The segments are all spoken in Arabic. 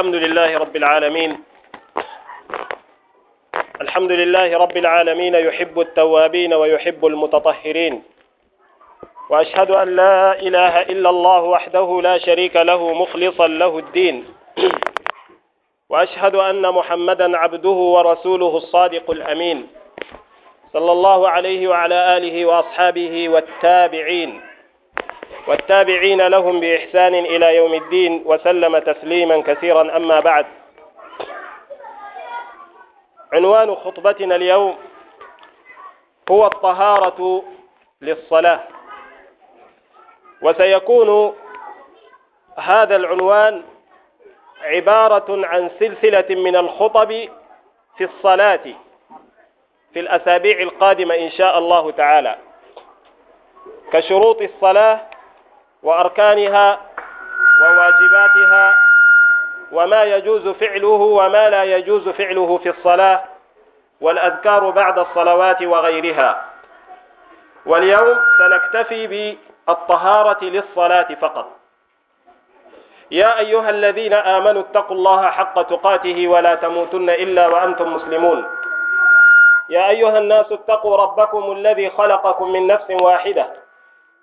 الحمد لله رب العالمين. الحمد لله رب العالمين يحب التوابين ويحب المتطهرين. وأشهد أن لا إله إلا الله وحده لا شريك له مخلصا له الدين. وأشهد أن محمدا عبده ورسوله الصادق الأمين. صلى الله عليه وعلى آله وأصحابه والتابعين. والتابعين لهم بإحسان إلى يوم الدين وسلم تسليما كثيرا أما بعد. عنوان خطبتنا اليوم هو الطهارة للصلاة. وسيكون هذا العنوان عبارة عن سلسلة من الخطب في الصلاة في الأسابيع القادمة إن شاء الله تعالى. كشروط الصلاة وأركانها وواجباتها وما يجوز فعله وما لا يجوز فعله في الصلاة والأذكار بعد الصلوات وغيرها. واليوم سنكتفي بالطهارة للصلاة فقط. يا أيها الذين آمنوا اتقوا الله حق تقاته ولا تموتن إلا وأنتم مسلمون. يا أيها الناس اتقوا ربكم الذي خلقكم من نفس واحدة.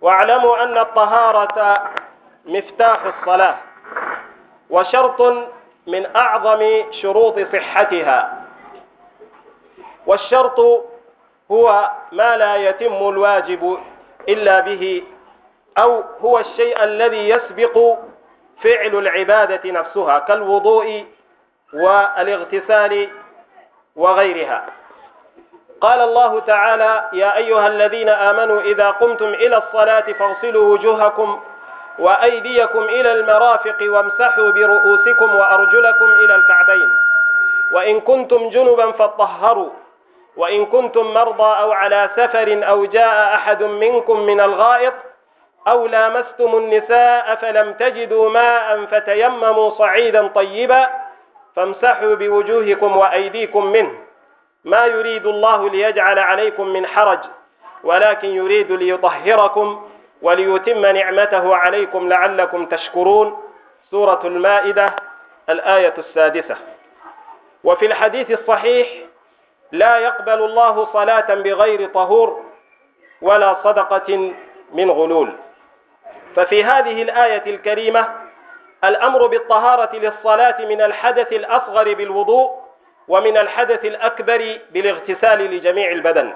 واعلموا أن الطهارة مفتاح الصلاة وشرط من أعظم شروط صحتها. والشرط هو ما لا يتم الواجب إلا به أو هو الشيء الذي يسبق فعل العبادة نفسها كالوضوء والإغتسال وغيرها. قال الله تعالى يا أيها الذين آمنوا إذا قمتم إلى الصلاة فاغسلوا وجوهكم وأيديكم إلى المرافق وامسحوا برؤوسكم وأرجلكم إلى الكعبين. وإن كنتم جنبا فطهروا وإن كنتم مرضى أو على سفر أو جاء أحد منكم من الغائط أو لامستم النساء فلم تجدوا ماء فتيمموا صعيدا طيبا فامسحوا بوجوهكم وأيديكم منه. ما يريد الله ليجعل عليكم من حرج ولكن يريد ليطهركم وليتم نعمته عليكم لعلكم تشكرون. سورة المائدة الآية السادسة. وفي الحديث الصحيح لا يقبل الله صلاة بغير طهور ولا صدقة من غلول. ففي هذه الآية الكريمة الأمر بالطهارة للصلاة من الحدث الأصغر بالوضوء ومن الحدث الأكبر بالاغتسال لجميع البدن.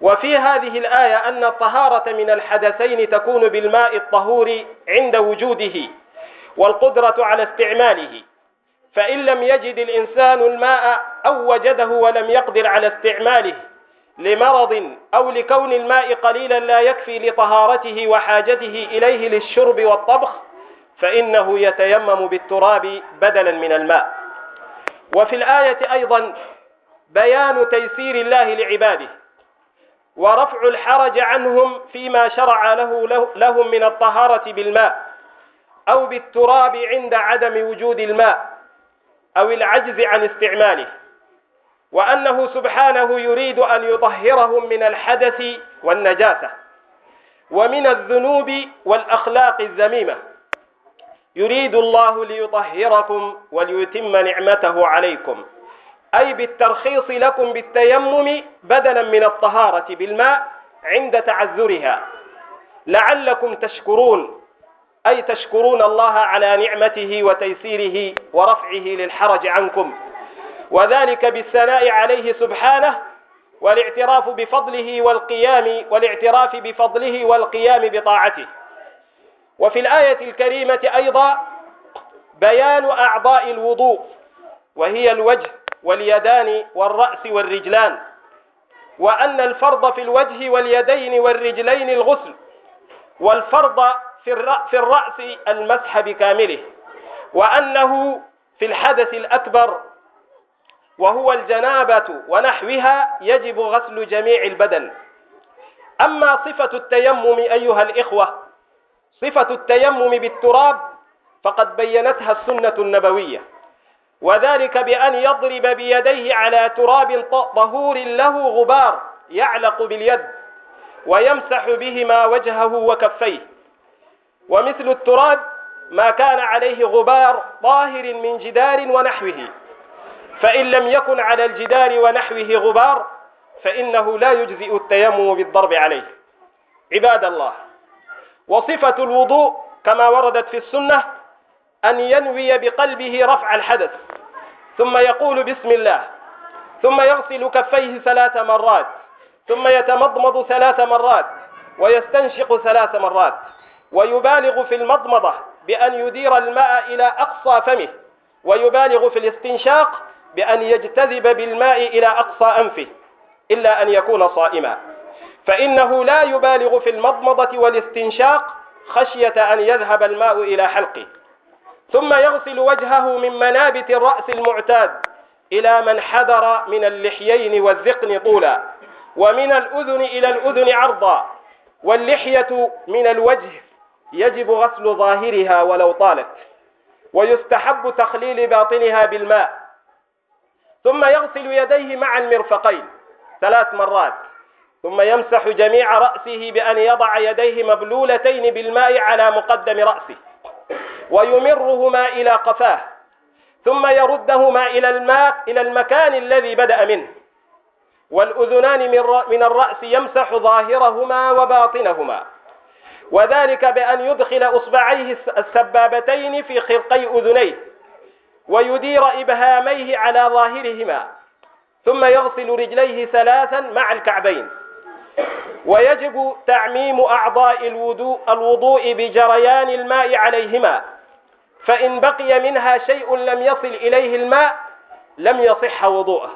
وفي هذه الآية أن الطهارة من الحدثين تكون بالماء الطهور عند وجوده والقدرة على استعماله. فإن لم يجد الإنسان الماء أو وجده ولم يقدر على استعماله لمرض أو لكون الماء قليلا لا يكفي لطهارته وحاجته إليه للشرب والطبخ فإنه يتيمم بالتراب بدلا من الماء. وفي الآية أيضا بيان تيسير الله لعباده ورفع الحرج عنهم فيما شرع له لهم من الطهارة بالماء أو بالتراب عند عدم وجود الماء أو العجز عن استعماله وأنه سبحانه يريد أن يطهرهم من الحدث والنجاسة ومن الذنوب والأخلاق الذميمة يريد الله ليطهركم وليتم نعمته عليكم. أي بالترخيص لكم بالتيمم بدلا من الطهارة بالماء عند تعذرها. لعلكم تشكرون. أي تشكرون الله على نعمته وتيسيره ورفعه للحرج عنكم. وذلك بالثناء عليه سبحانه والاعتراف بفضله والقيام والاعتراف بفضله والقيام بطاعته. وفي الآية الكريمة أيضا بيان أعضاء الوضوء وهي الوجه واليدان والرأس والرجلان وأن الفرض في الوجه واليدين والرجلين الغسل والفرض في الرأ- في الرأس المسح بكامله وأنه في الحدث الأكبر وهو الجنابة ونحوها يجب غسل جميع البدن. أما صفة التيمم أيها الإخوة صفة التيمم بالتراب فقد بينتها السنة النبوية. وذلك بأن يضرب بيديه على تراب طهور له غبار يعلق باليد ويمسح بهما وجهه وكفيه. ومثل التراب ما كان عليه غبار طاهر من جدار ونحوه. فإن لم يكن على الجدار ونحوه غبار فإنه لا يجزئ التيمم بالضرب عليه. عباد الله وصفة الوضوء كما وردت في السنة أن ينوي بقلبه رفع الحدث ثم يقول بسم الله ثم يغسل كفيه ثلاث مرات ثم يتمضمض ثلاث مرات ويستنشق ثلاث مرات ويبالغ في المضمضة بأن يدير الماء إلى أقصى فمه ويبالغ في الاستنشاق بأن يجتذب بالماء إلى أقصى أنفه إلا أن يكون صائما. فإنه لا يبالغ في المضمضة والاستنشاق خشية أن يذهب الماء إلى حلقه. ثم يغسل وجهه من منابت الرأس المعتاد إلى من حذر من اللحيين والذقن طولا ومن الأذن إلى الأذن عرضا واللحية من الوجه يجب غسل ظاهرها ولو طالت ويستحب تخليل باطنها بالماء. ثم يغسل يديه مع المرفقين ثلاث مرات. ثم يمسح جميع رأسه بأن يضع يديه مبلولتين بالماء على مقدم رأسه ويمرهما إلى قفاه ثم يردهما إلى الماء إلى المكان الذي بدأ منه. والأذنان من الرأس يمسح ظاهرهما وباطنهما. وذلك بأن يدخل إصبعيه السبابتين في خرقي أذنيه ويدير إبهاميه على ظاهرهما ثم يغسل رجليه ثلاثا مع الكعبين. ويجب تعميم أعضاء الوضوء, الوضوء بجريان الماء عليهما. فإن بقي منها شيء لم يصل إليه الماء لم يصح وضوءه.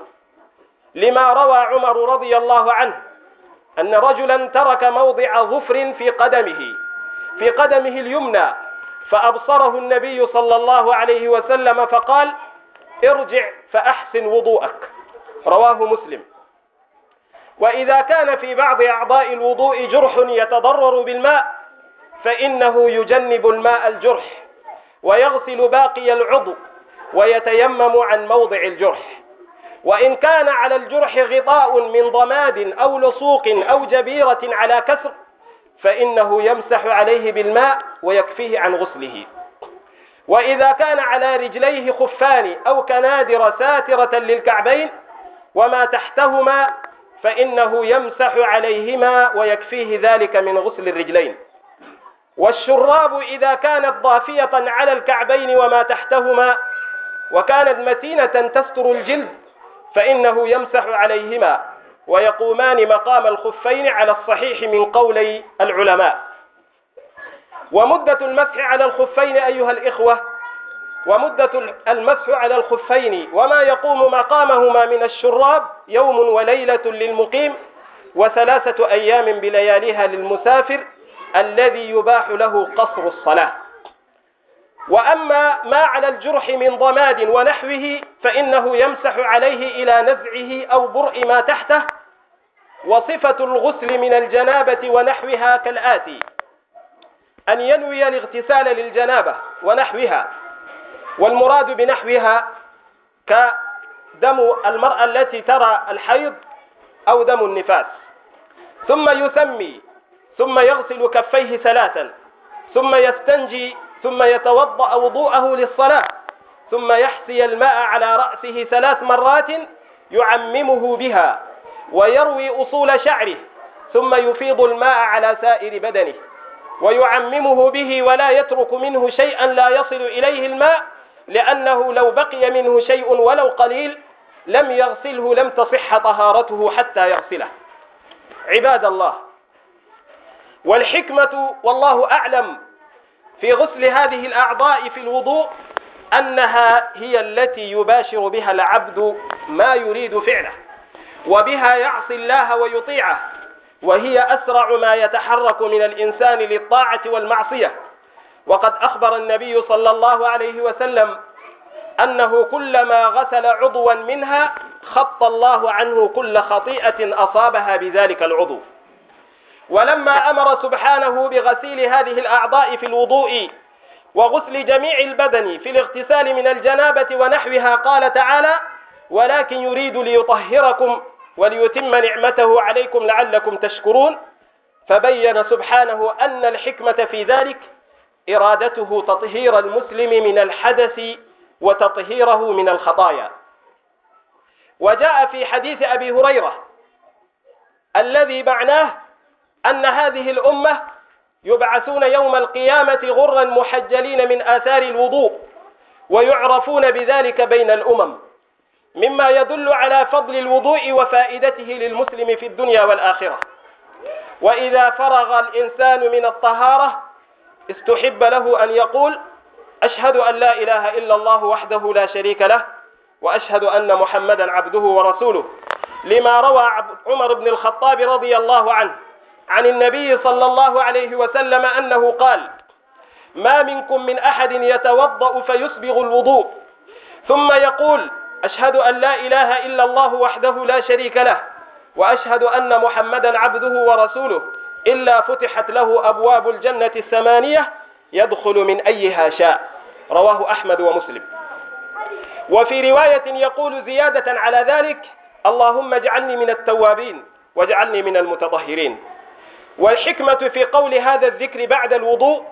لما روى عمر رضي الله عنه أن رجلا ترك موضع ظفر في قدمه في قدمه اليمنى فأبصره النبي صلى الله عليه وسلم فقال ارجع فأحسن وضوءك. رواه مسلم. وإذا كان في بعض أعضاء الوضوء جرح يتضرر بالماء فإنه يجنب الماء الجرح ويغسل باقي العضو ويتيمم عن موضع الجرح. وإن كان على الجرح غطاء من ضماد أو لصوق أو جبيرة على كسر فإنه يمسح عليه بالماء ويكفيه عن غسله. وإذا كان على رجليه خفان أو كنادر ساترة للكعبين وما تحتهما فإنه يمسح عليهما ويكفيه ذلك من غسل الرجلين. والشراب إذا كانت ضافية على الكعبين وما تحتهما وكانت متينة تستر الجلد فإنه يمسح عليهما ويقومان مقام الخفين على الصحيح من قولي العلماء. ومدة المسح على الخفين أيها الإخوة ومدة المسح على الخفين وما يقوم مقامهما من الشراب يوم وليلة للمقيم وثلاثة أيام بلياليها للمسافر الذي يباح له قصر الصلاة. وأما ما على الجرح من ضماد ونحوه فإنه يمسح عليه إلى نزعه أو برء ما تحته وصفة الغسل من الجنابة ونحوها كالآتي أن ينوي الاغتسال للجنابة ونحوها والمراد بنحوها كدم المرأة التي ترى الحيض أو دم النفاس. ثم يسمي ثم يغسل كفيه ثلاثا ثم يستنجي ثم يتوضأ وضوءه للصلاة ثم يحسي الماء على رأسه ثلاث مرات يعممه بها ويروي أصول شعره ثم يفيض الماء على سائر بدنه ويعممه به ولا يترك منه شيئا لا يصل إليه الماء لأنه لو بقي منه شيء ولو قليل لم يغسله لم تصح طهارته حتى يغسله. عباد الله والحكمة والله أعلم في غسل هذه الأعضاء في الوضوء أنها هي التي يباشر بها العبد ما يريد فعله وبها يعصي الله ويطيعه وهي أسرع ما يتحرك من الإنسان للطاعة والمعصية. وقد أخبر النبي صلى الله عليه وسلم أنه كلما غسل عضوا منها خط الله عنه كل خطيئة أصابها بذلك العضو. ولما أمر سبحانه بغسيل هذه الأعضاء في الوضوء وغسل جميع البدن في الاغتسال من الجنابة ونحوها قال تعالى ولكن يريد ليطهركم وليتم نعمته عليكم لعلكم تشكرون فبين سبحانه أن الحكمة في ذلك إرادته تطهير المسلم من الحدث وتطهيره من الخطايا. وجاء في حديث أبي هريرة الذي معناه أن هذه الأمة يبعثون يوم القيامة غرا محجلين من آثار الوضوء ويعرفون بذلك بين الأمم مما يدل على فضل الوضوء وفائدته للمسلم في الدنيا والآخرة. وإذا فرغ الإنسان من الطهارة استحب له أن يقول أشهد أن لا إله إلا الله وحده لا شريك له وأشهد أن محمدا عبده ورسوله. لما روى عمر بن الخطاب رضي الله عنه عن النبي صلى الله عليه وسلم أنه قال ما منكم من أحد يتوضأ فيسبغ الوضوء. ثم يقول أشهد أن لا إله إلا الله وحده لا شريك له وأشهد أن محمدا عبده ورسوله. إلا فتحت له أبواب الجنة الثمانية يدخل من أيها شاء. رواه أحمد ومسلم. وفي رواية يقول زيادة على ذلك اللهم اجعلني من التوابين واجعلني من المتطهرين. والحكمة في قول هذا الذكر بعد الوضوء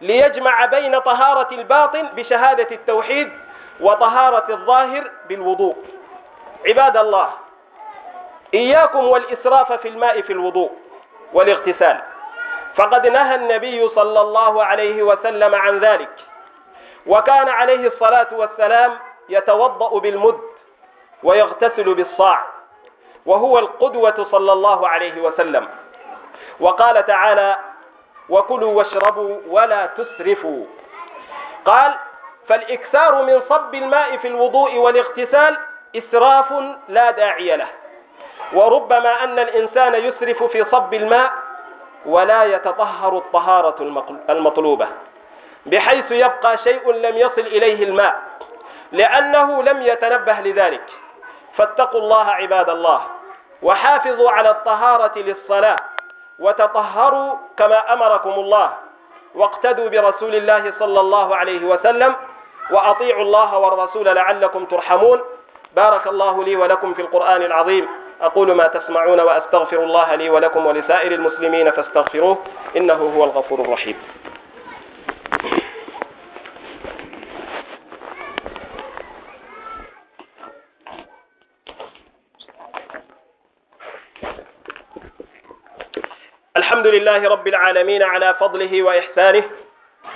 ليجمع بين طهارة الباطن بشهادة التوحيد وطهارة الظاهر بالوضوء. عباد الله إياكم والإسراف في الماء في الوضوء. والاغتسال. فقد نهى النبي صلى الله عليه وسلم عن ذلك. وكان عليه الصلاة والسلام يتوضأ بالمد ويغتسل بالصاع وهو القدوة صلى الله عليه وسلم. وقال تعالى وكلوا واشربوا ولا تسرفوا قال فالإكثار من صب الماء في الوضوء والاغتسال إسراف لا داعي له وربما أن الإنسان يسرف في صب الماء ولا يتطهر الطهارة المطلوبة بحيث يبقى شيء لم يصل إليه الماء لأنه لم يتنبه لذلك. فاتقوا الله عباد الله وحافظوا على الطهارة للصلاة وتطهروا كما أمركم الله واقتدوا برسول الله صلى الله عليه وسلم وأطيعوا الله والرسول لعلكم ترحمون. بارك الله لي ولكم في القرآن العظيم. أقول ما تسمعون وأستغفر الله لي ولكم ولسائر المسلمين فاستغفروه إنه هو الغفور الرحيم. الحمد لله رب العالمين على فضله وإحسانه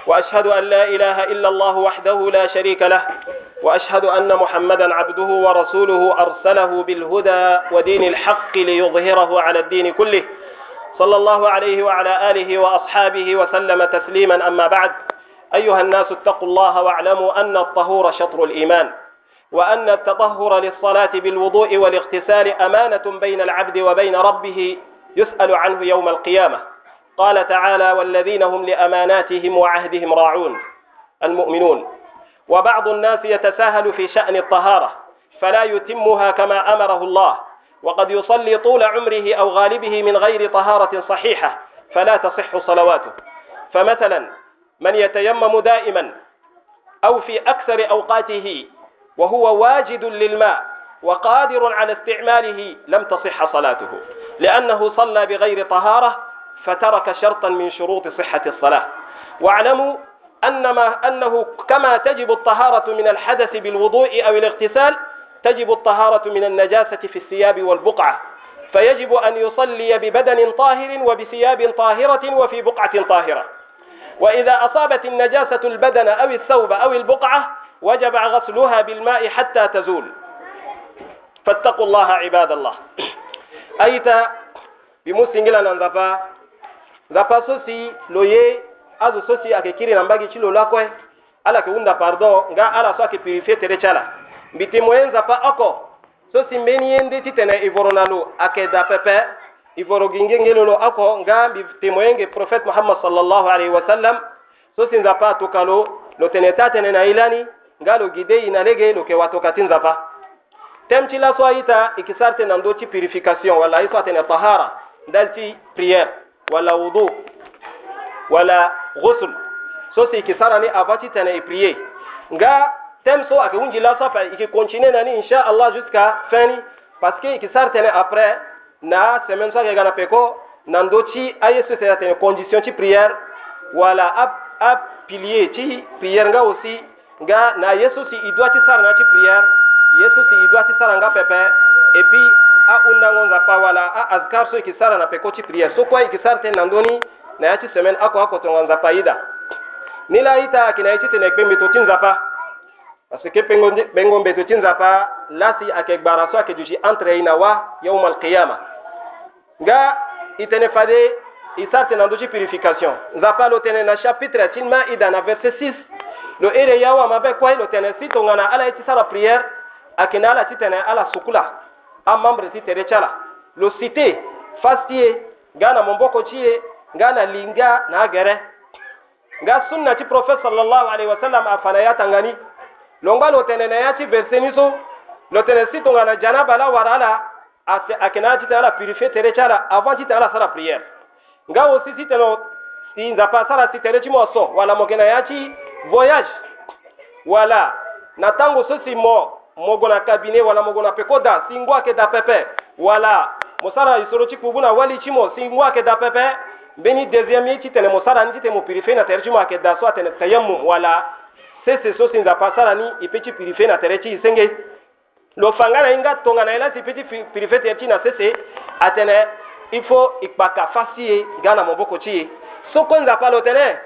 وأشهد أن لا إله إلا الله وحده لا شريك له وأشهد أن محمدا عبده ورسوله أرسله بالهدى ودين الحق ليظهره على الدين كله. صلى الله عليه وعلى آله وأصحابه وسلم تسليما. أما بعد أيها الناس اتقوا الله واعلموا أن الطهور شطر الإيمان وأن التطهر للصلاة بالوضوء والاغتسال أمانة بين العبد وبين ربه يسأل عنه يوم القيامة. قال تعالى والذين هم لأماناتهم وعهدهم راعون. المؤمنون وبعض الناس يتساهل في شأن الطهارة فلا يتمها كما أمره الله. وقد يصلي طول عمره أو غالبه من غير طهارة صحيحة فلا تصح صلواته. فمثلا من يتيمم دائما أو في أكثر أوقاته وهو واجد للماء وقادر على استعماله لم تصح صلاته. لأنه صلى بغير طهارة فترك شرطا من شروط صحة الصلاة. واعلموا أنما أنه كما تجب الطهارة من الحدث بالوضوء أو الاغتسال تجب الطهارة من النجاسة في الثياب والبقعة. فيجب أن يصلي ببدن طاهر وبثياب طاهرة وفي بقعة طاهرة. وإذا أصابت النجاسة البدن أو الثوب أو البقعة وجب غسلها بالماء حتى تزول. فاتقوا الله عباد الله. أيتا بمسنجلا ننظفا ذفا سوسي لويه azu sosi ake kiri na mbagi chilo lakwe ala ke unda pardon nga ala so ake purifie tere chala. Mbiti moyenza pa oko sosi mbeni yende titene ivoronalo ake da pepe ivoro ginge ngelolo ako nga mbiti moyenge prophet muhammad sallallahu alaihi wasallam sosi nza pa tukalo lo tene tatene na ilani nga lo gide inalege lo ke watokati nzapa zapa tem ci la so ayita ikisarte na do ti purification wala iso atene tahara ndal ti prière wala wudu wala ghusl. So si ikisara ni avati tene prier nga tem so ake wunji la sapa iki continuer nani insha Allah jusqu'à fin ni parce que ikisarte ne après na semaine so ke gana peko nan do ci aye so c'est atene condition ci prière wala ap ap pilier ci prière nga aussi nga na yesu si idua ti sara na ti prière yesu si idua ti sara nga pepe et puis a undango nzapa wala a azkar so iki sara na peko ti prière so kuwa iki sara tene na ndöni na ya ti semaine ako akotonga nzapa ida ni la ita ayeke na ye ti tene gbe mbeto ti nzapa. Parce que pengo, pengo mbeto ti nzapa lasi ayeke gbara so ayeke duzi entre ye na wa yauma alqiyama. Nga i tene fade i sara tene na ndö ti purification. Nzapa lo tene na chapitre ti ma ida na verset 6 lo ere yawa mabe kwai lo tene si tongana ala ti sara prière akina ala ti tene ala sukula. A membre ti tere chala. Lo cité fastie nga na momboko ti ye nga na linga na gere. Nga sunna ti prophète sallallahu alaihi wasallam afana ya tangani. Lo nga lo tene na ya ti verset ni so. Lo tene si tongana janaba la wara ala akina ti tene ala purifier tere chala avant ti tene ala sara prière. Nga wo si si tene si nzapa sara si tere ti mo so wala mo kena ya ti voyage. Wala na tango so si mo mogo na kabine wala mogo na peko da si ngwa ke da pepe. Wala mosara isoro ti kubu na wali ti mo si ngwa ke da pepe. beni deuxième ye citene mo sarani cite mo purife na tere ci mo ake da so atene tayamum wala sese so sinzapa sarani i pe ci purife na tere ci i senge. Lo fanga na ye nga tonga na ye la si i pe ci purife tere ci na sese atene i fo i kpa ka fa si ye ga na mo boko ci ye so ko nzapa lo tene?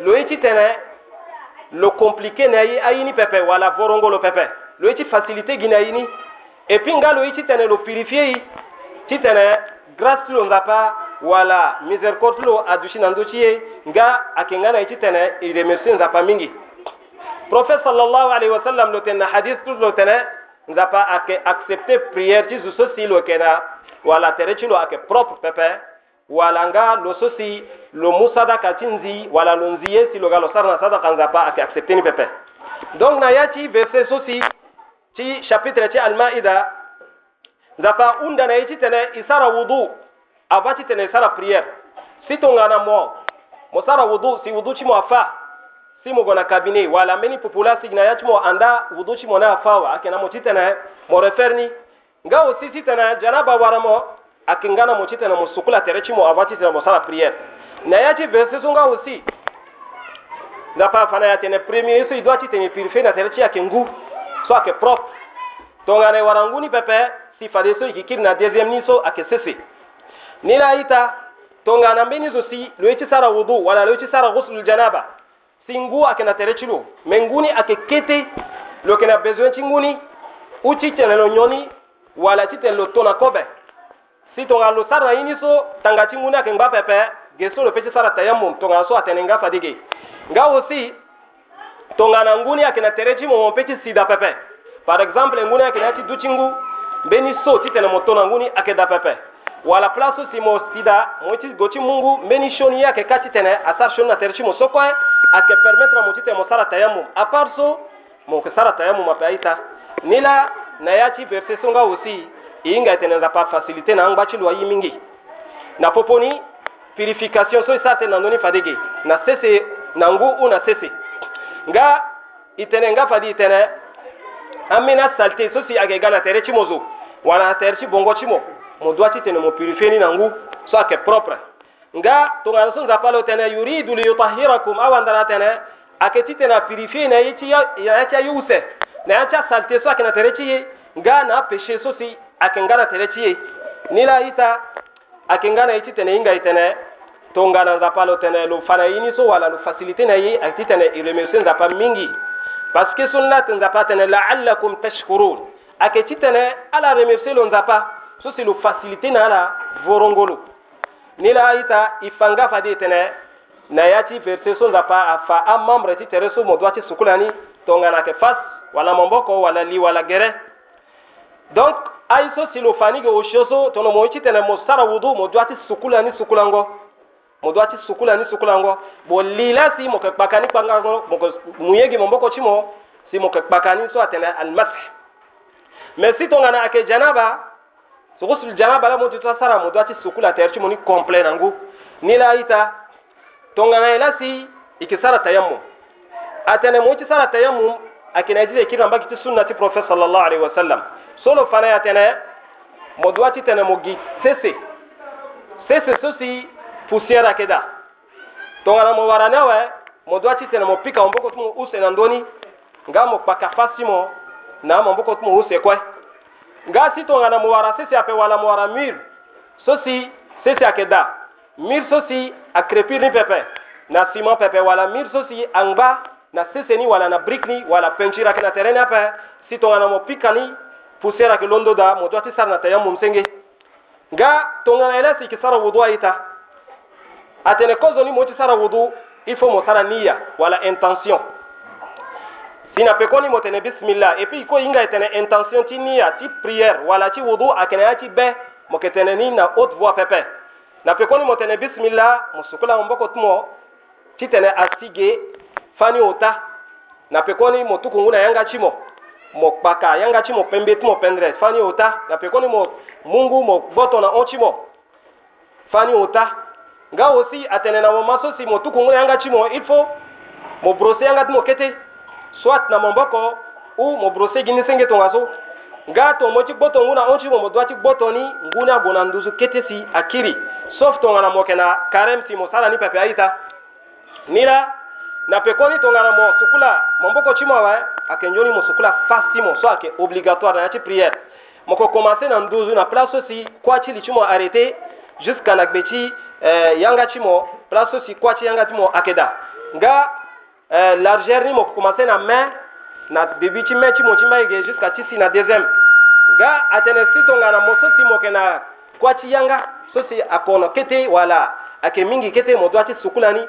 Lo ye citene lo compliqué na ye ayini pepe wala vorongo lo pepe. Lo ye ci facilité gi na yini et puis nga lo ye citene lo purifie yi. Citene grâce ti lo nzapa wala miséricorde lo adusi na ndö ti ye nga ayeke nga na ye ti tene e remercie nzapa mingi. Prophète sallallahu alayhi wa sallam lo tene na hadith ti lo tene nzapa ayeke accepté prière ti zo so si lo yeke na wala tere ti lo ayeke propre pepe wala nga lo so si lo mu sadaka ti nzi wala lo nzi ye si lo ga lo sara na sadaka nzapa ayeke accepté ni pepe donc na ya ti verset so si ti chapitre ti almaida nzapa hunda na ye ti tene e sara wudu avati tene sara prière. Sitongana mo mo sara wudu si wudu cimo afa. Si mo gona kabine wala meni popula sigina ya cimo anda wudu cimo na afa wa. Akena mo titene mo referni nga o sisi tene janaba wara mo akingana mo titene mo sukula tere cimo avati tene mo sara prière. Na ya ci verse sunga usi na pa fana ya tene premier so idwa ci tene purifier na tere ci akengu so ake propre. Tongana waranguni pepe si fade so ikikiri na deuxième ni so ake sese. ninayita tongana mbeni zo si lwechi sara wudu wala lwechi sara ghuslul janaba. Singu akena terechilu menguni akekete kete lo besoin chinguni uchi tene lo nyoni wala ti lo tona kobe. Si tonga lo sara ini so tanga chinguni akengba pepe geso lo pechi sara tayamum tonga so atene nga fadige. Nga wosi tongana nguni akena terechi mo pechi sida pepe. Par exemple nguni akena ti duchingu mbeni so ti tene mo nguni akeda pepe. wala place simo sida moiti goti mungu mbeni shoni yake kati tene asar shoni na terchi mosokwe eh, ake permettre motite mosara tayamum. Apart so mokesara tayamum apaita nila na yati verse songa usi inga tene za pa facilité na ngbachi lwa yimingi na poponi purification so isate na noni fadege. Na sese na ngu una sese. Nga itene nga fadi itene amina salte so si age gana terchi mozo wala terchi bongo chimo mo doit ti tene mo purifier ni na ngu so ake propre. Nga to ngana so nzapa lo tene yuridu li yutahhirakum awandara tene ake ti tene purifier na yichi ya ya cha yuse. Na ya cha salte so ake na tere chi nga na péché so si ake ngana tere chi ni la ita ake ngana yichi tene inga itene tonga na nzapa lo tene lo fana yini so wala lo facilité na ye ayeke ti tene e remercie nzapa mingi. Parce que so ni ti nzapa tene laallakum tashkurun. Ayeke ti tene ala remercie lo nzapa so si lo facilité na ala vorongolo. Ni la aita e fanga fade tene na ya ti verset so nzapa afa amembre ti tere so mo doit ti sukula ni tongana ayeke face wala momboko wala li wala gere. Donc ayi so si lo fani ge wo sio so tono mo ti tene mo sara wudu mo doit ti sukula ni sukulango mo do ati sukula ni sukula ngo. Bo lila si mo ke kpaka ni kpanga ngo mo ko muyegi mo mboko chimo si mo ke kpakani so atene almasih. Mais si tongana ake janaba so gusul janaba la mo ti sara mo doati sukula terci mo ni complet nangu ni la ita. Tongana ila si ikisara tayammum atene mo ti sara tayammum akina jide kira mbaki ti sunnati prophet sallallahu alaihi wasallam solo fana ya tene mo doati tene mo gi sese. Sese sosi poussière akeda tongana mo warane we mo doati tene mo pika mo boko tumo usena ndoni. Nga mo kpaka fasi mo na mo boko tumo use kwe nga si tongana muwara sese ape wala muwara mur sosi sese akeda. Mur sosi akrepir ni pepe. Na ciment pepe wala mur sosi angba. Na sese ni wala na brick ni wala peinture ake na terrain ape. Si tongana mo pika ni poussière ake londo da mo ti sar na tayamum senge nga tongana ele si kisara wudu aita atene kozo ni mo ti sara wudu il faut mo sara niya wala intention sina pe koni mo tene bismillah. Et puis ko inga tene intention ti niya ti prière. Wala ti wudu akene ya ti be mo ke tene ni na haute voix pepe. Na pe koni mo tene bismillah mo sukula mo mboko tumo ti tene asige fani ota. Na pe koni mo tukungu na yanga chimo mo kpaka yanga chimo pembe tumo pendre fani ota. Na pe koni mo mungu mo boto na on chimo fani ota. Nga aussi atene na mo maso si mo tukungu na yanga chimo il faut mo brosser yanga tumo kete soit na momboko u mo brose gini senge tonga so nga to mo ci gboto nguna on ci mo mo dwati gboto ni nguna gona nduzu kete si akiri sauf tonga na mo kena karem si mo sala ni pepe aita. Nira na pekoni tonga na mo sukula momboko ci mo wa akenjoni mo sukula fasti mo so ake obligatoire na ci prière. Mo ko commencer na nduzu na place aussi kwa ci li ci mo arrêter jusqu'à na gbechi eh, yanga ci mo place aussi kwa ci yanga ci mo akeda. Nga euh, largeur ni mo commencé na main na début ti main ti mo ti maige jusqu'à ti si na deuxième. Ga atene si tonga na mo so si mo ke na kua ti yanga so si akono kete wala ake mingi kete mo doit ti sukula ni.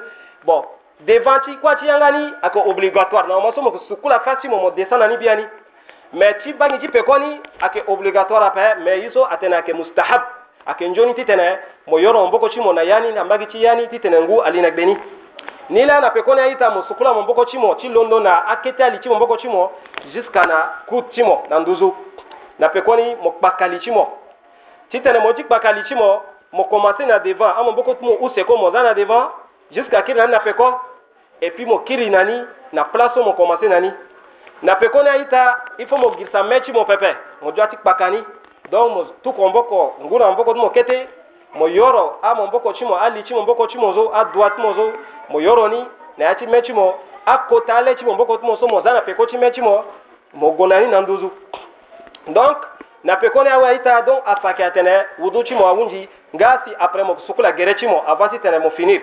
Bon devant ti kua ti yanga ni? Ake obligatoire. Na mo so mo ke sukula fasi mo mo descend na ni bia ni. Mais ti bangi ti peko ni? Ake obligatoire ape mais yiso atene ake mustahab. Ake njoni ti tene mo yoro mboko ti mo na yani na mbagi ti yani ti tene ngu ali na gbe ni ni la na pekoni aita mo sukula mo mboko chimo ti londo na akete ali ti mo mboko chimo jusqu'à na kut chimo na nduzu. Na pekoni mo kpakali ti tene mo ti kpakali chimo mo commencé na devant a mo mboko ti mo use ko mo za na devant jusqu'à kiri nani na peko et puis mo kiri nani na place mo commencé nani. Na pekoni aita il faut mo girisa me ti mo pepe mo dua ti kpakani donc mo tuko mboko nguna mboko ti mo kete mo yoro a mo mboko ti mo ali ti mo mboko ti mo zo a dua ti mo zo mo yoro ni na ya ti me ti mo a kota ale ti mo mboko ti mo so mo za na peko ti me ti mo mo go na ni na nduzu. Donc na peko ni awe ita donc afake atene wudu ti mo awunji nga si après mo sukula gere ti mo avant ti tene mo finir.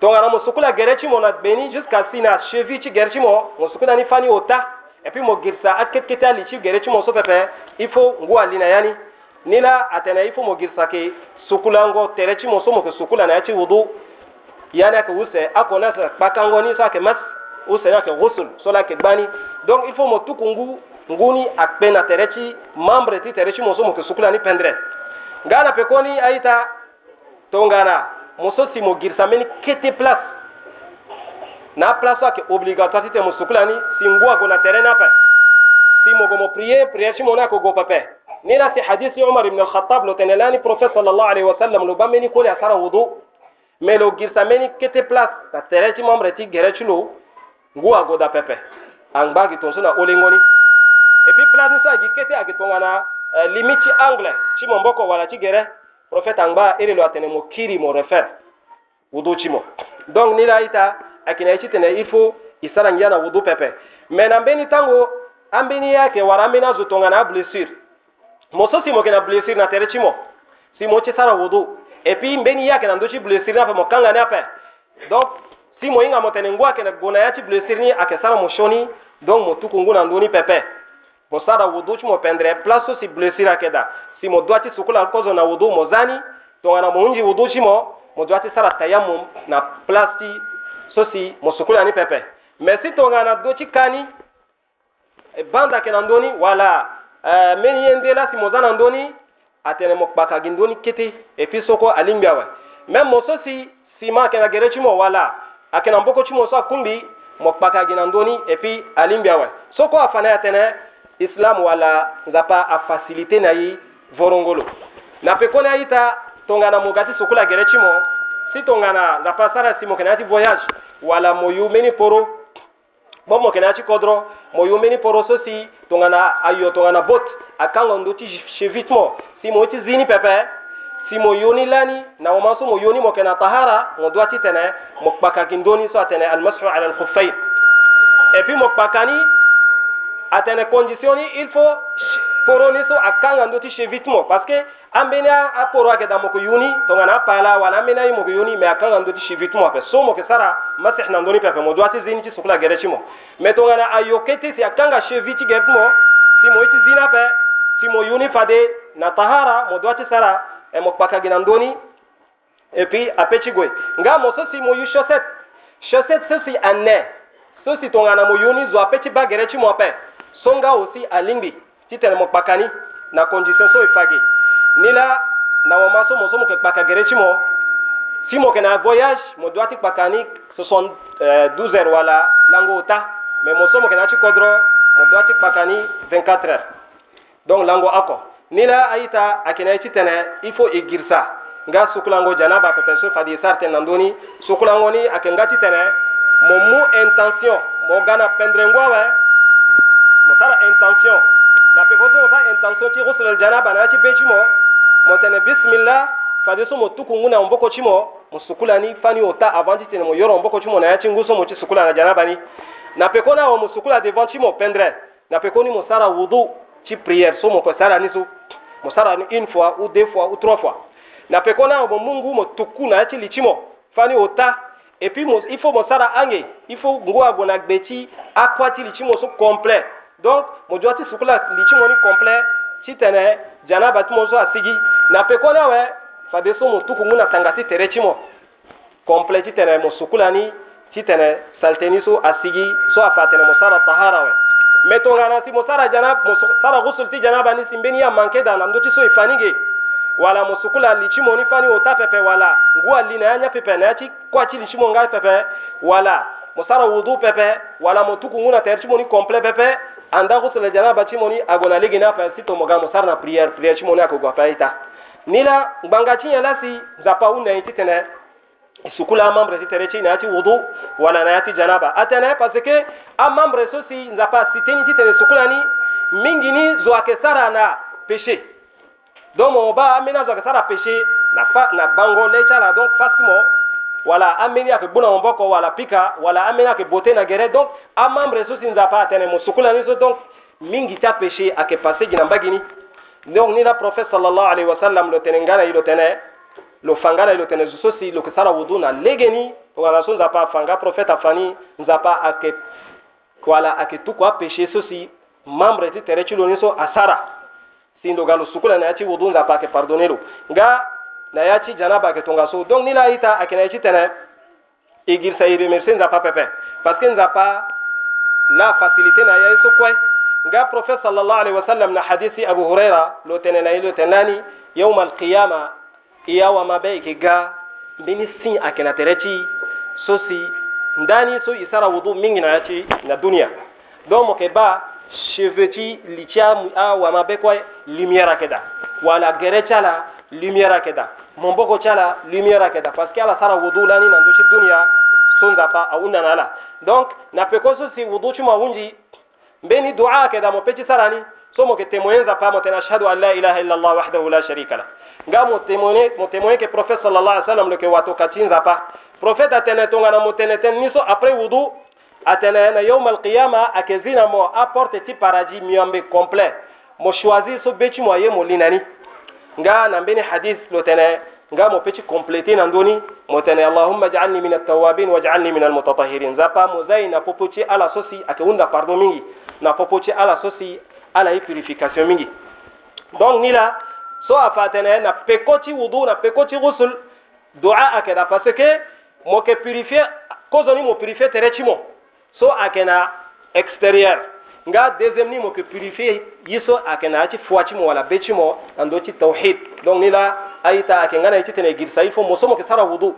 Donc ana mo sukula gere ti mo na gbeni jusqu'à si na cheville ti gere ti mo mo sukula ni fani ota et puis mo girisa aketkete ali ti gere ti mo so pepe il faut ngu ali na yani. ni nila atena ifumo girsake sukulango tereci mosomo ke sukulana yaci wudu. Yani ake wuse akona sa kpakango ni sake mas wuse nake gusul sola ke gbani donc il faut mo tukungu nguni akpena tereci mambre ti tereci mosomo ke sukulani pendre. Ngana pekoni aita tongana muso simo girsa meni kete place na place ake obligatoire ti te mo sukulani si ngu ago na tere nape si mogo mo prie priere ti mo ni ake go pepe ní si hadisi umar ibn khattab ló tẹ̀lé lánìí prophet sallallahu alayhi wa sallam ló bá mẹ́ni asara wudu. Mɛ lo girisa mẹ́ni kete place ka tere ti mọ́mọ́rẹ́ ti gere ti lo ngu agoda pẹpẹ àgbà gìtò sínú olé ŋɔni et puis place nisa gi kété agìtò ŋana eh, limiti anglais tí mọ̀ nbɔkɔ wàlà tí gɛrɛ prophet àgbà èrè lo àtẹnɛ mo kiri mo refer. Wudu tí mo. Donc ní láyìí ta àkìnà yìí ti tẹ̀lé il faut ìsara nyana wudu pẹpẹ tango ambeni ye ayeke wara ambeni azo n'a. moso simo kena blessir na tere chimo. Simo che sara wudu. E pi mbeni yake na ndochi blessir na mo kanga ne apa donc simo inga mo tene ngwa kena gona yachi blessir ni ake sara moshoni donc mo tukungu na ndoni pepe. Mo sara wudu chimo pendre place si blessir ake da. Simo doati sukula kozo na wudu mo zani tongana mo unji wudu chimo mo doati sara tayamum na place so si mo sukula ni pepe. Mais si tongana dochi kani banda kena ndoni wala. Uh, meni ye ndela si mo za na ndöni atene mo kpaka gi ndöni kete et puis soko alingbi awe même mo so si sima ayeke na gere ti mo wala ayeke na mboko ti mo so akungi mo kpaka gina ndoni et puis alimbia wa soko afana atene islam wala nzapa a facilité na yi vorongolo. Na pe kona ita tongana mogati sukula gerechi mo si tongana nzapa sara si mo kenati voyage wala moyu meni poro gbɔmɔ kɛnɛ atsi kɔ dɔrɔn mɔ yomeni pɔrɔso si tɔŋana ayɔ tɔŋana bot akaŋɔ ndo ti sevitimɔ si mo ti zini pɛpɛ si mo yoni lani na mo maso mo yoni mo kɛnɛ tahara mo do ati tɛnɛ mo kpakaki ndoni so atɛnɛ alimasu ala alkufɛyi et puis mo kpakani atɛnɛ kɔndisiɔni il faut poro ni so a kan ka ndoti chez vitmo. Parce que an bɛ n'a a poro a kɛ da mɔgɔ yuni tɔngana pala wala an bɛ n'a ye mɔgɔ yuni mais a kan ka ndoti chez vitmo fɛ so mɔgɔ sara ma sɛgɛn na ndoni fɛ fɛ mɔ do a tɛ zini ti sɔgɔla gɛrɛ ci mɔ mais tɔngana a yɔ kɛ te se a kan ka chez viti gɛrɛ mɔ si mɔ i ti zina fɛ si mɔ yuni fa de na tahara mɔ do a ti sara e ɛ mɔ kpaka gina ndoni et puis a pɛ ci goyi nka mɔ so si mɔ yu chaussette. Chaussette so si a nɛ so si tɔngana mɔ yuni zɔ a pɛ ci ba gɛrɛ ci mɔ fɛ so nga o si a lingbi ti tene mo kpakani na condition so e fage ni la na wo ma so mo so mo ke kpaka gere ti mo si mo yeke na voyage mo doit ti kpaka ni soixante-douze euh, heures wala lango ota. Me mo so mo yeke na ti kodro mo doit ti kpaka ni vingt-quatre heures. Donc lango oko ni la aita ayeke na ye ti tene il faut e giri sa nga sukulango janaba pepe so fadi sar tene na ndöni sukulango ni ayeke nga ti tene mo mu intention. Mo ga na pendre ngwa awe mo sara intention. la pe foso sa intention ti ghusl aljanaba na ti be ti mo mo tene bisimilla fade so mo tuku ngu na mboko ti mo mo sukula ni fani o ta avant ti tene mo yoro mboko ti mo na ya ti ngu so mo ti sukula na janaba ni na peko na awe ah, mo sukula devant ti mo pendre na peko ni mo sara wudu ti prière so mo yeke sara ni so mo sara ni une fois ou deux fois ou trois fois. Na peko na awe mo mu ngu mo tuku na ya ti li ti mo fani o ta e puis mo, il faut mo sara ange il faut ngu ague na gbe ti akua ti li ti mo so complet. donc mo jɔ ti suku la litsi ŋɔni kɔnplɛ si tɛnɛ jana bati mo so a sigi na pe kɔnɛ wɛ fade so mo tuku ŋuna tangati tere tsi mo kɔnplɛ ti tɛnɛ mo suku la ni ti tɛnɛ salitɛni so a sigi so a fa tɛnɛ mo sara tahara wɛ mɛ to ŋana si mo sara jana mo sara gusul ti jana ba ni sinbeni ya manke dana ndo ti so i fani ge wala mo suku la litsi mo ni fani o ta pɛpɛ wala ngu a li na ya nya pɛpɛ na ya ti kɔ a ti litsi mo ŋa pɛpɛ wala mo sara wudu pɛpɛ wala mo tuku ŋuna tɛrɛ tsi mo ni kɔnplɛ pɛpɛ anda ghusla janaba ti moni agona ligi na fa sito mogamo sarna prière prière ti moni akogo afa ita nila ngbanga ti nyen lasi nzapa hunda ye ti tene sukulu amambre ti tere ti na ya ti wudu wala na ya ti janaba atene parce que amambre so si nzapa siteni ti tene sukulu ani mingi ni zo ayeke sara na péché donc mo ba ambeni azo ayeke sara péché na, fa, na bango le ti ala donc fasi mo wala ameni gbu buna mo boko wala pika wala ameni bote na gere donc amambre so si nzapa atene mo sukula ni so donc mingi ta péché ake passé gina mbagini. Donc ni la prophète sallallahu alaihi wasallam lo tene ngana ilo tene lo fangala ilo tene sosi lo kisara wudu na legeni wala so nzapa fanga prophète afani nzapa ake wala ake tuku a péché sosi membre ti tere chilo niso asara. Si ndo galo sukula na ati wudu nzapa ake pardonner lo nga na yachi janaba ke tonga so donc ni la ita akena yachi tene. Igir sa remercier nzapa pepe. Parce que nzapa la facilité na ya so kwai. Nga prophète sallallahu alaihi wasallam na hadisi abu huraira lo tene na ilo tenani yawm alqiyama iya wa mabe ke ga dini sin akena terechi so si ndani so isara wudu mingi na yachi na dunia. Donc mo ke ba cheveti litia a wa mabe kwa lumière akeda wala gere la lumière akeda momboko chala lumière akeda parce que ala sara wudu lani na ndoshi dunia so nzapa auna nala donc na peko so si wudu chuma wunji mbeni dua ke da mo peci sarani so mo ke temoyenza pa mo tena ashhadu an la ilaha illa allah wahdahu la sharika la nga mo temone mo temoye ke prophète sallallahu alaihi wasallam le ke wato katinza pa prophète atene tonga na mo tene ten niso après wudu atene na yawm al qiyama akezina mo apporte ti paradis miambe complet mo choisi so beci mo ye mo linani nga na mbeni hadith lo tene nga mo peci complété na ndoni mo tene allahumma ij'alni min at-tawwabin waj'alni min al-mutatahhirin zapa mo zai na popoci ala sosi ake unda pardon mingi na popoci ala sosi ala yi purification mingi donc ni la so a fatene na pekoti wudu na pekoti ghusl dua ake da parce que mo ke purifier kozoni mo purifier tere chimo so ake na extérieur nga deuxième ni mo ke purifier yiso ake na ci fois chimo wala be chimo ando ci tawhid. Donc ni la ayita ake ngana ci tene girsa il faut mo so mo ke sara wudu.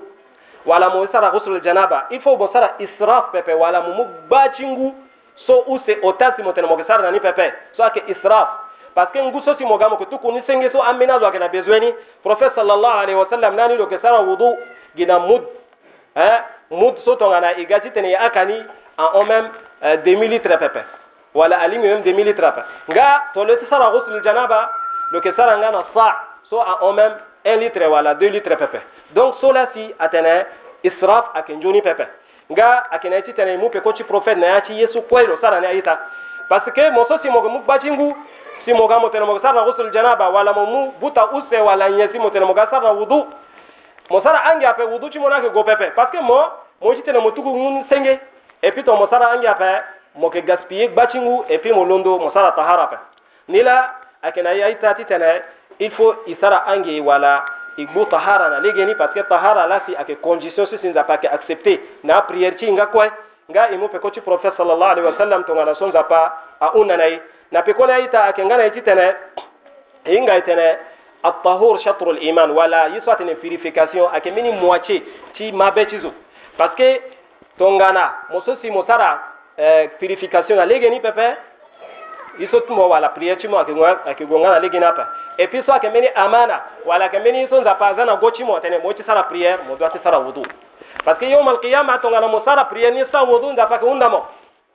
Wala mo sara ghusl janaba il faut mo sara israf pepe. Wala mo mugbacingu so use otasi mo tene mo sara nani pepe. So ake israf. Parce que ngu so si mo gamo ko tuku ni senge so amina zo akena besoini prophète sallallahu alaihi wasallam nani lo ke sara wudu? Gina mud. Eh? Mud so to ngana igati tene akani en en même euh, demi litre pepe wala alimi même demi litre pepe nga to le sara ghusl janaba lo ke sara ngana sa so en en même 1 litre wala 2 litre pepe. Donc so la si atene israf akenjoni pepe. Nga akina iti tene mu pe ko ci prophète na ya ci yesu kwelo sara ne ayita parce que mo so si mo mu bajingu si mo ga mo tene mo sara ghusl janaba wala mo mu buta use wala nyesi mo tene mo ga sara wudu. Mo sara angi ape wudu ci mo na ke go pepe. Parce que mo mo ci tene mo tugu ngun senge. Et puis to mo sara angi ape moke gaspiller bacingu et puis mo londo mo sara tahara pe nila akena yai tati tene il faut isara ange wala igbo tahara na legeni parce que tahara la si ake condition si sinza pa ke accepter na prière ci nga koy nga imu pe ko ci prophète sallallahu alaihi wasallam to ngala sonza pa a unna nay na pe ko na ita ake ngana tene e inga itene at-tahur shatr al-iman wala yiswat ni purification ake mini moitié ti mabe ti zo parce que tongana mososi motara eh, purification na legeni pepe? Iso tumo wala prière cimo ake gongana legeni apa et puis so ake meni amana wala ake meni iso nzapa zana gochi mo tene mo ci sara prière mo doit sara wudu. Parce que yawm al-qiyamah tongana mo sara prière ni sa wudu nzapa ke undamo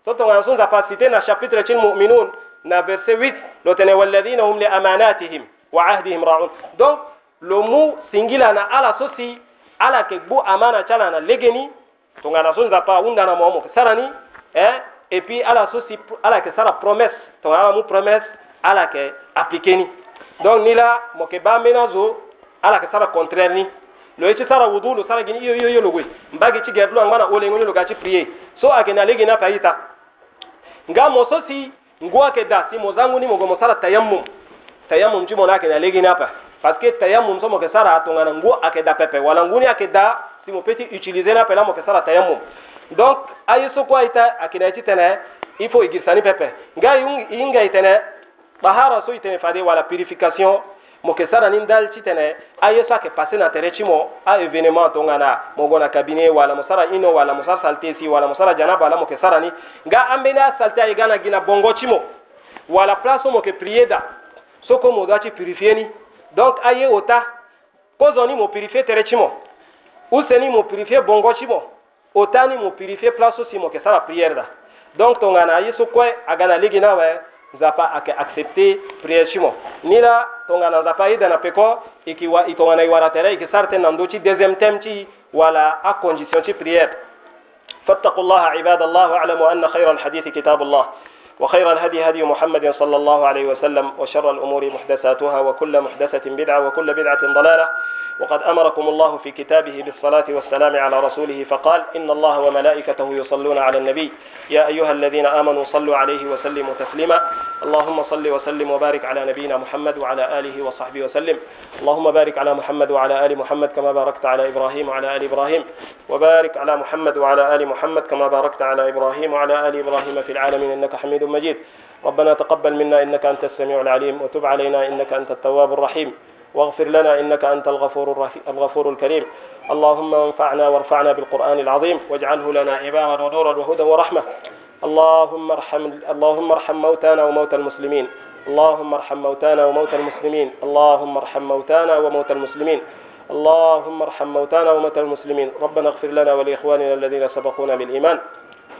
so tongana so nzapa cité na chapitre cil mu'minun na verset 8 lo tene walladhina hum li amanatihim wa ahdihim ra'un. Donc lo mu singila na ala sosi ala ke gbu amana chala na legeni tongana so nzapa undana mo mo. Sarani hein? et puis ala so si ala yeke sara promesse. Tongana ala mu promesse ala yeke appliqué ni. Donc ni la mo yeke ba mbeni azo ala yeke sara contraire ni. Lo ye ti sara wudu lo sara gini iyo iyo ye lo gue mba gi ti gere ti lo angba na olengo ni lo ga ti prie so ayeke na lege ni ape aita nga mo so si ngu ayeke da si mo zangu ni mo gue mo sara tayammum tayammum ti mo na ayeke na lege ni ape parce que tayammum so mo yeke sara atongana ngu ayeke da pepe. Wala ngu ni ayeke da si mo peut ti utiliser ni ape la mo yeke sara tayammum donc ayi so ko ita akina ci tene il faut igisani pepe. Nga yinga itene bahara so itene fade wala purification mo ke sara nin dal ci tene aye sa ke passé na tere ci mo a événement to ngana mo gona cabinet wala mo sara ino wala mo sara salte si wala mo sara janaba la mo ke sara ni. Nga ambe na salte ay gana gina bongo ci mo wala place mo ke prier da so ko mo da ci purifier ni. Donc aye ota ko zoni mo purifier tere ci mo useni mo purifier bongo ci mo ota ni mo purifier place si mo ke sara prière da donc to ngana yesu ko agana ligi na we zapa ake accepter prière chimo nila tongana zapa ida na peko ikiwa itongana iwara tere iki sarte nando ci deuxième thème ci wala a condition ci prière فاتقوا الله عباد الله واعلموا أن خير الحديث كتاب الله وخير الهدي هدي محمد صلى الله عليه وسلم وشر الأمور محدثاتها وكل محدثة بدعة وكل بدعة ضلالة وقد أمركم الله في كتابه بالصلاة والسلام على رسوله فقال إن الله وملائكته يصلون على النبي. يا أيها الذين آمنوا صلوا عليه وسلموا تسليما. اللهم صل وسلم وبارك على نبينا محمد وعلى آله وصحبه وسلم. اللهم بارك على محمد وعلى آل محمد كما باركت على إبراهيم وعلى آل إبراهيم. وبارك على محمد وعلى آل محمد كما باركت على إبراهيم وعلى آل إبراهيم في العالمين. إنك حميد مجيد. ربنا تقبل منا إنك أنت السميع العليم. وتب علينا إنك أنت التواب الرحيم. واغفر لنا إنك أنت الغفور, الغفور الكريم. اللهم انفعنا وارفعنا بالقرآن العظيم واجعله لنا إماما ونورا وهدى ورحمة. اللهم ارحم اللهم ارحم موتانا وموتى المسلمين. اللهم ارحم موتانا وموتى المسلمين. اللهم ارحم موتانا وموتى المسلمين. اللهم ارحم موتانا وموتى المسلمين. ربنا اغفر لنا ولإخواننا الذين سبقونا بالإيمان.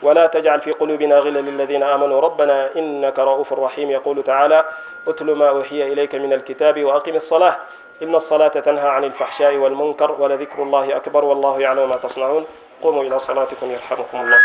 ولا تجعل في قلوبنا غلا للذين آمنوا. ربنا إنك رؤوف رحيم. يقول تعالى اتل ما أوحي إليك من الكتاب وأقم الصلاة. إن الصلاة تنهى عن الفحشاء والمنكر ولذكر الله أكبر والله يعلم ما تصنعون. قوموا إلى صلاتكم يرحمكم الله.